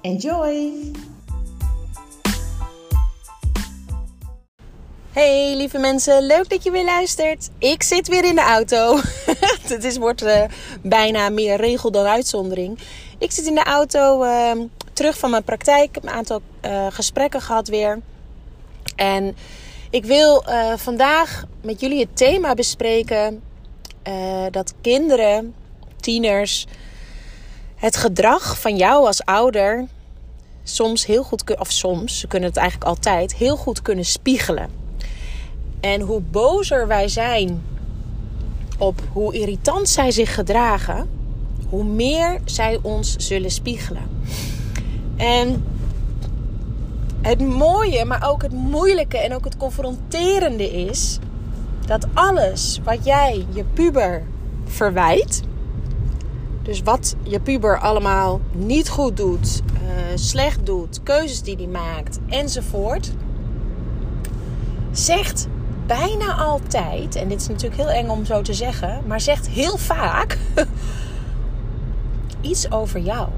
Enjoy! Hey lieve mensen, leuk dat je weer luistert. Ik zit weer in de auto. Het is, wordt uh, bijna meer regel dan uitzondering. Ik zit in de auto uh, terug van mijn praktijk. Ik heb een aantal uh, gesprekken gehad weer. En ik wil uh, vandaag met jullie het thema bespreken dat kinderen, tieners, het gedrag van jou als ouder soms heel goed, of soms, ze kunnen het eigenlijk altijd, heel goed kunnen spiegelen. En hoe bozer wij zijn op hoe irritant zij zich gedragen, hoe meer zij ons zullen spiegelen. En het mooie, maar ook het moeilijke en ook het confronterende is dat alles wat jij je puber verwijt, dus wat je puber allemaal niet goed doet, uh, slecht doet, keuzes die hij maakt enzovoort, zegt bijna altijd, en dit is natuurlijk heel eng om zo te zeggen, maar zegt heel vaak iets over jou.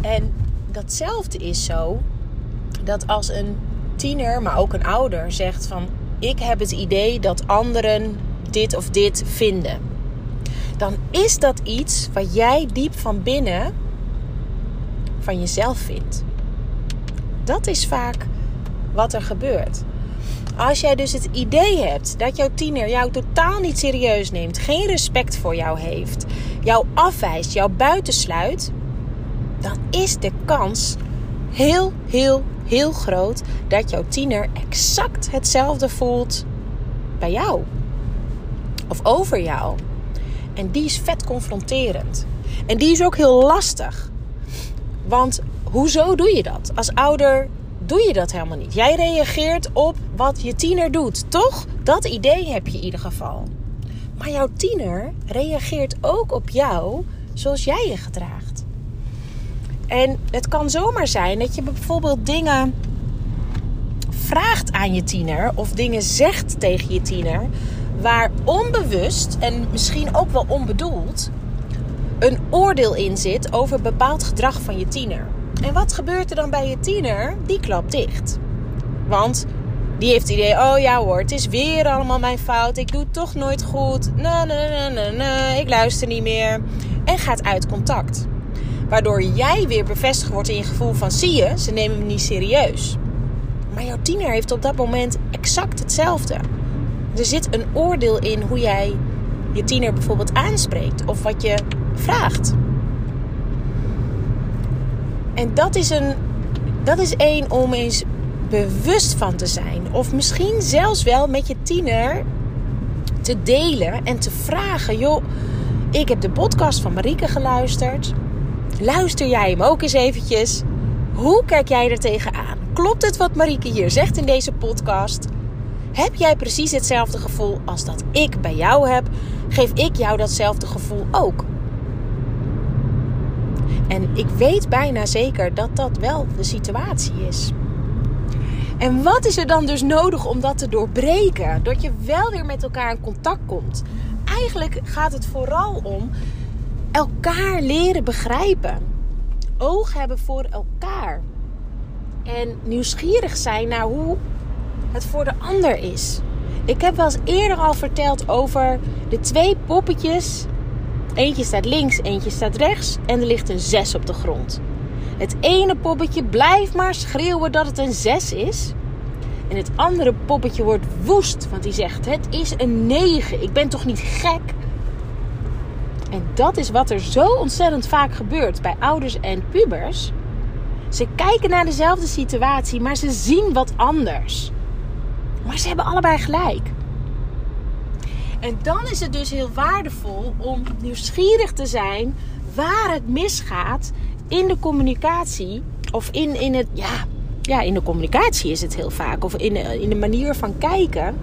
En datzelfde is zo dat als een tiener, maar ook een ouder zegt van ik heb het idee dat anderen dit of dit vinden. Dan is dat iets wat jij diep van binnen van jezelf vindt. Dat is vaak wat er gebeurt. Als jij dus het idee hebt dat jouw tiener jou totaal niet serieus neemt, geen respect voor jou heeft, jou afwijst, jou buitensluit, dan is de kans heel, heel, heel groot dat jouw tiener exact hetzelfde voelt bij jou of over jou. En die is vet confronterend. En die is ook heel lastig. Want hoezo doe je dat? Als ouder doe je dat helemaal niet. Jij reageert op wat je tiener doet, toch? Dat idee heb je in ieder geval. Maar jouw tiener reageert ook op jou zoals jij je gedraagt. En het kan zomaar zijn dat je bijvoorbeeld dingen vraagt aan je tiener of dingen zegt tegen je tiener waar onbewust en misschien ook wel onbedoeld een oordeel in zit over bepaald gedrag van je tiener. En wat gebeurt er dan bij je tiener? Die klapt dicht. Want die heeft het idee: oh ja hoor, het is weer allemaal mijn fout. Ik doe het toch nooit goed. Nee, nee, nee, nee, nee. Ik luister niet meer. En gaat uit contact. Waardoor jij weer bevestigd wordt in je gevoel van: zie je, ze nemen me niet serieus. Maar jouw tiener heeft op dat moment exact hetzelfde. Er zit een oordeel in hoe jij je tiener bijvoorbeeld aanspreekt of wat je vraagt. En dat is een, dat is één om eens bewust van te zijn. Of misschien zelfs wel met je tiener te delen en te vragen: joh, ik heb de podcast van Marieke geluisterd. Luister jij hem ook eens eventjes? Hoe kijk jij er tegenaan? Klopt het wat Marieke hier zegt in deze podcast? Heb jij precies hetzelfde gevoel als dat ik bij jou heb? Geef ik jou datzelfde gevoel ook? En ik weet bijna zeker dat dat wel de situatie is. En wat is er dan dus nodig om dat te doorbreken? Dat je wel weer met elkaar in contact komt. Eigenlijk gaat het vooral om elkaar leren begrijpen. Oog hebben voor elkaar. En nieuwsgierig zijn naar hoe het voor de ander is. Ik heb wel eens eerder al verteld over de twee poppetjes Eentje staat links, eentje staat rechts en er ligt een 6 op de grond. Het ene poppetje blijft maar schreeuwen dat het een 6 is. En het andere poppetje wordt woest, want die zegt: Het is een 9. Ik ben toch niet gek? En dat is wat er zo ontzettend vaak gebeurt bij ouders en pubers. Ze kijken naar dezelfde situatie, maar ze zien wat anders. Maar ze hebben allebei gelijk. En dan is het dus heel waardevol om nieuwsgierig te zijn waar het misgaat in de communicatie. Of in, in het, ja, ja, in de communicatie is het heel vaak. Of in, in de manier van kijken.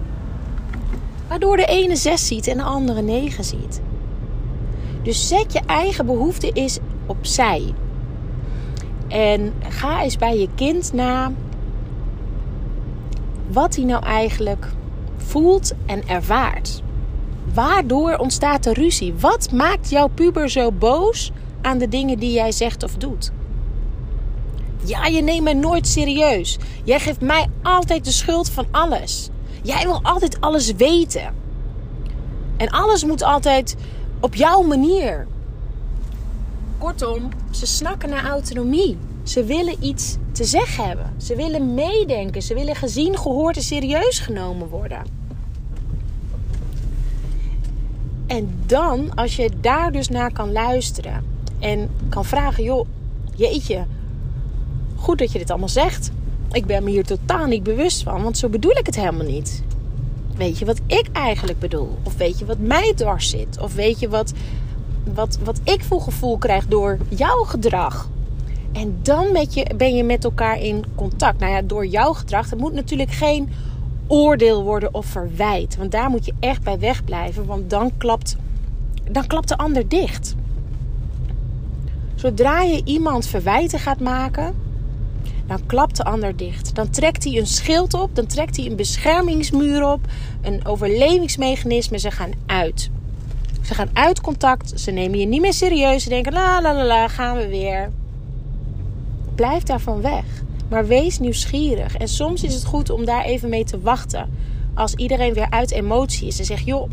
Waardoor de ene zes ziet en de andere negen ziet. Dus zet je eigen behoefte eens opzij. En ga eens bij je kind na wat hij nou eigenlijk voelt en ervaart. Waardoor ontstaat de ruzie? Wat maakt jouw puber zo boos aan de dingen die jij zegt of doet? Ja, je neemt me nooit serieus. Jij geeft mij altijd de schuld van alles. Jij wil altijd alles weten. En alles moet altijd op jouw manier. Kortom, ze snakken naar autonomie. Ze willen iets te zeggen hebben. Ze willen meedenken. Ze willen gezien, gehoord en serieus genomen worden. En dan, als je daar dus naar kan luisteren en kan vragen: joh, jeetje, goed dat je dit allemaal zegt. Ik ben me hier totaal niet bewust van, want zo bedoel ik het helemaal niet. Weet je wat ik eigenlijk bedoel? Of weet je wat mij dwars zit? Of weet je wat, wat, wat ik voor gevoel krijg door jouw gedrag? En dan met je, ben je met elkaar in contact. Nou ja, door jouw gedrag. Het moet natuurlijk geen oordeel worden of verwijt. Want daar moet je echt bij wegblijven. Want dan klapt, dan klapt de ander dicht. Zodra je iemand verwijten gaat maken, dan klapt de ander dicht. Dan trekt hij een schild op, dan trekt hij een beschermingsmuur op, een overlevingsmechanisme. Ze gaan uit. Ze gaan uit contact, ze nemen je niet meer serieus. Ze denken, la la la la, gaan we weer. Blijf daarvan weg. Maar wees nieuwsgierig. En soms is het goed om daar even mee te wachten. Als iedereen weer uit emotie is en zegt: joh,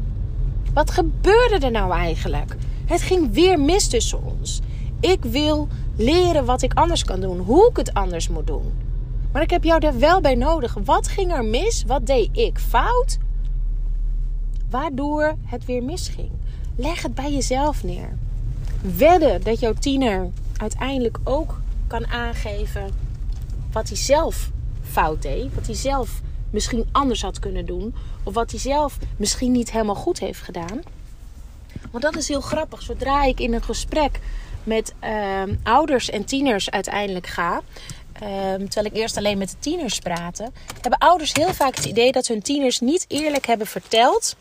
wat gebeurde er nou eigenlijk? Het ging weer mis tussen ons. Ik wil leren wat ik anders kan doen, hoe ik het anders moet doen. Maar ik heb jou daar wel bij nodig. Wat ging er mis? Wat deed ik fout? Waardoor het weer misging. Leg het bij jezelf neer. Wedden dat jouw tiener uiteindelijk ook kan aangeven wat hij zelf fout deed. Wat hij zelf misschien anders had kunnen doen. Of wat hij zelf misschien niet helemaal goed heeft gedaan. Want dat is heel grappig. Zodra ik in een gesprek met ehm, ouders en tieners uiteindelijk ga. Ehm, terwijl ik eerst alleen met de tieners praatte. Hebben ouders heel vaak het idee dat hun tieners niet eerlijk hebben verteld.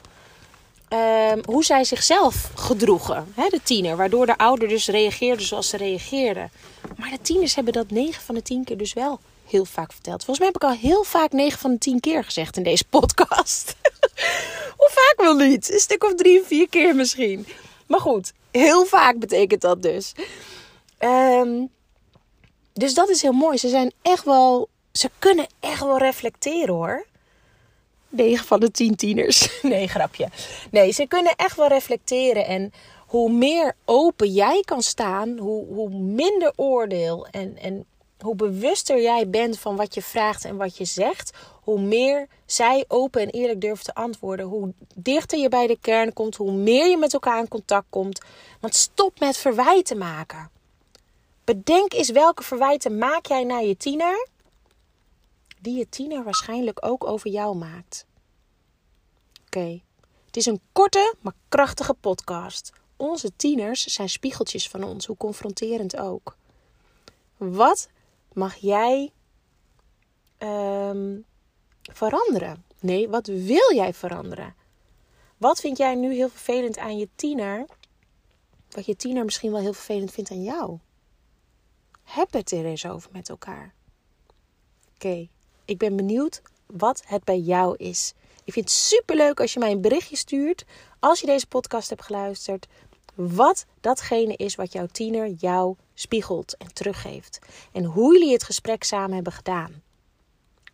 Ehm, hoe zij zichzelf gedroegen. Hè, de tiener. Waardoor de ouder dus reageerde zoals ze reageerde. Maar de tieners hebben dat 9 van de 10 keer dus wel heel vaak verteld. Volgens mij heb ik al heel vaak 9 van de 10 keer gezegd in deze podcast. Hoe vaak wel niet? Een stuk of drie, vier keer misschien. Maar goed, heel vaak betekent dat dus. Um, dus dat is heel mooi. Ze zijn echt wel. Ze kunnen echt wel reflecteren hoor. 9 van de 10 tieners. Nee, grapje. Nee, ze kunnen echt wel reflecteren. En hoe meer open jij kan staan, hoe, hoe minder oordeel en, en hoe bewuster jij bent van wat je vraagt en wat je zegt, hoe meer zij open en eerlijk durven te antwoorden, hoe dichter je bij de kern komt, hoe meer je met elkaar in contact komt. Want stop met verwijten maken. Bedenk eens welke verwijten maak jij naar je tiener, die je tiener waarschijnlijk ook over jou maakt. Oké, het is een korte maar krachtige podcast. Onze tieners zijn spiegeltjes van ons, hoe confronterend ook. Wat mag jij um, veranderen? Nee, wat wil jij veranderen? Wat vind jij nu heel vervelend aan je tiener? Wat je tiener misschien wel heel vervelend vindt aan jou? Heb het er eens over met elkaar. Oké, ik ben benieuwd wat het bij jou is. Ik vind het super leuk als je mij een berichtje stuurt. Als je deze podcast hebt geluisterd. Wat datgene is wat jouw tiener jou spiegelt en teruggeeft. En hoe jullie het gesprek samen hebben gedaan.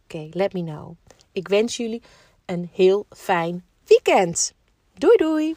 Oké, let me know. Ik wens jullie een heel fijn weekend. Doei doei!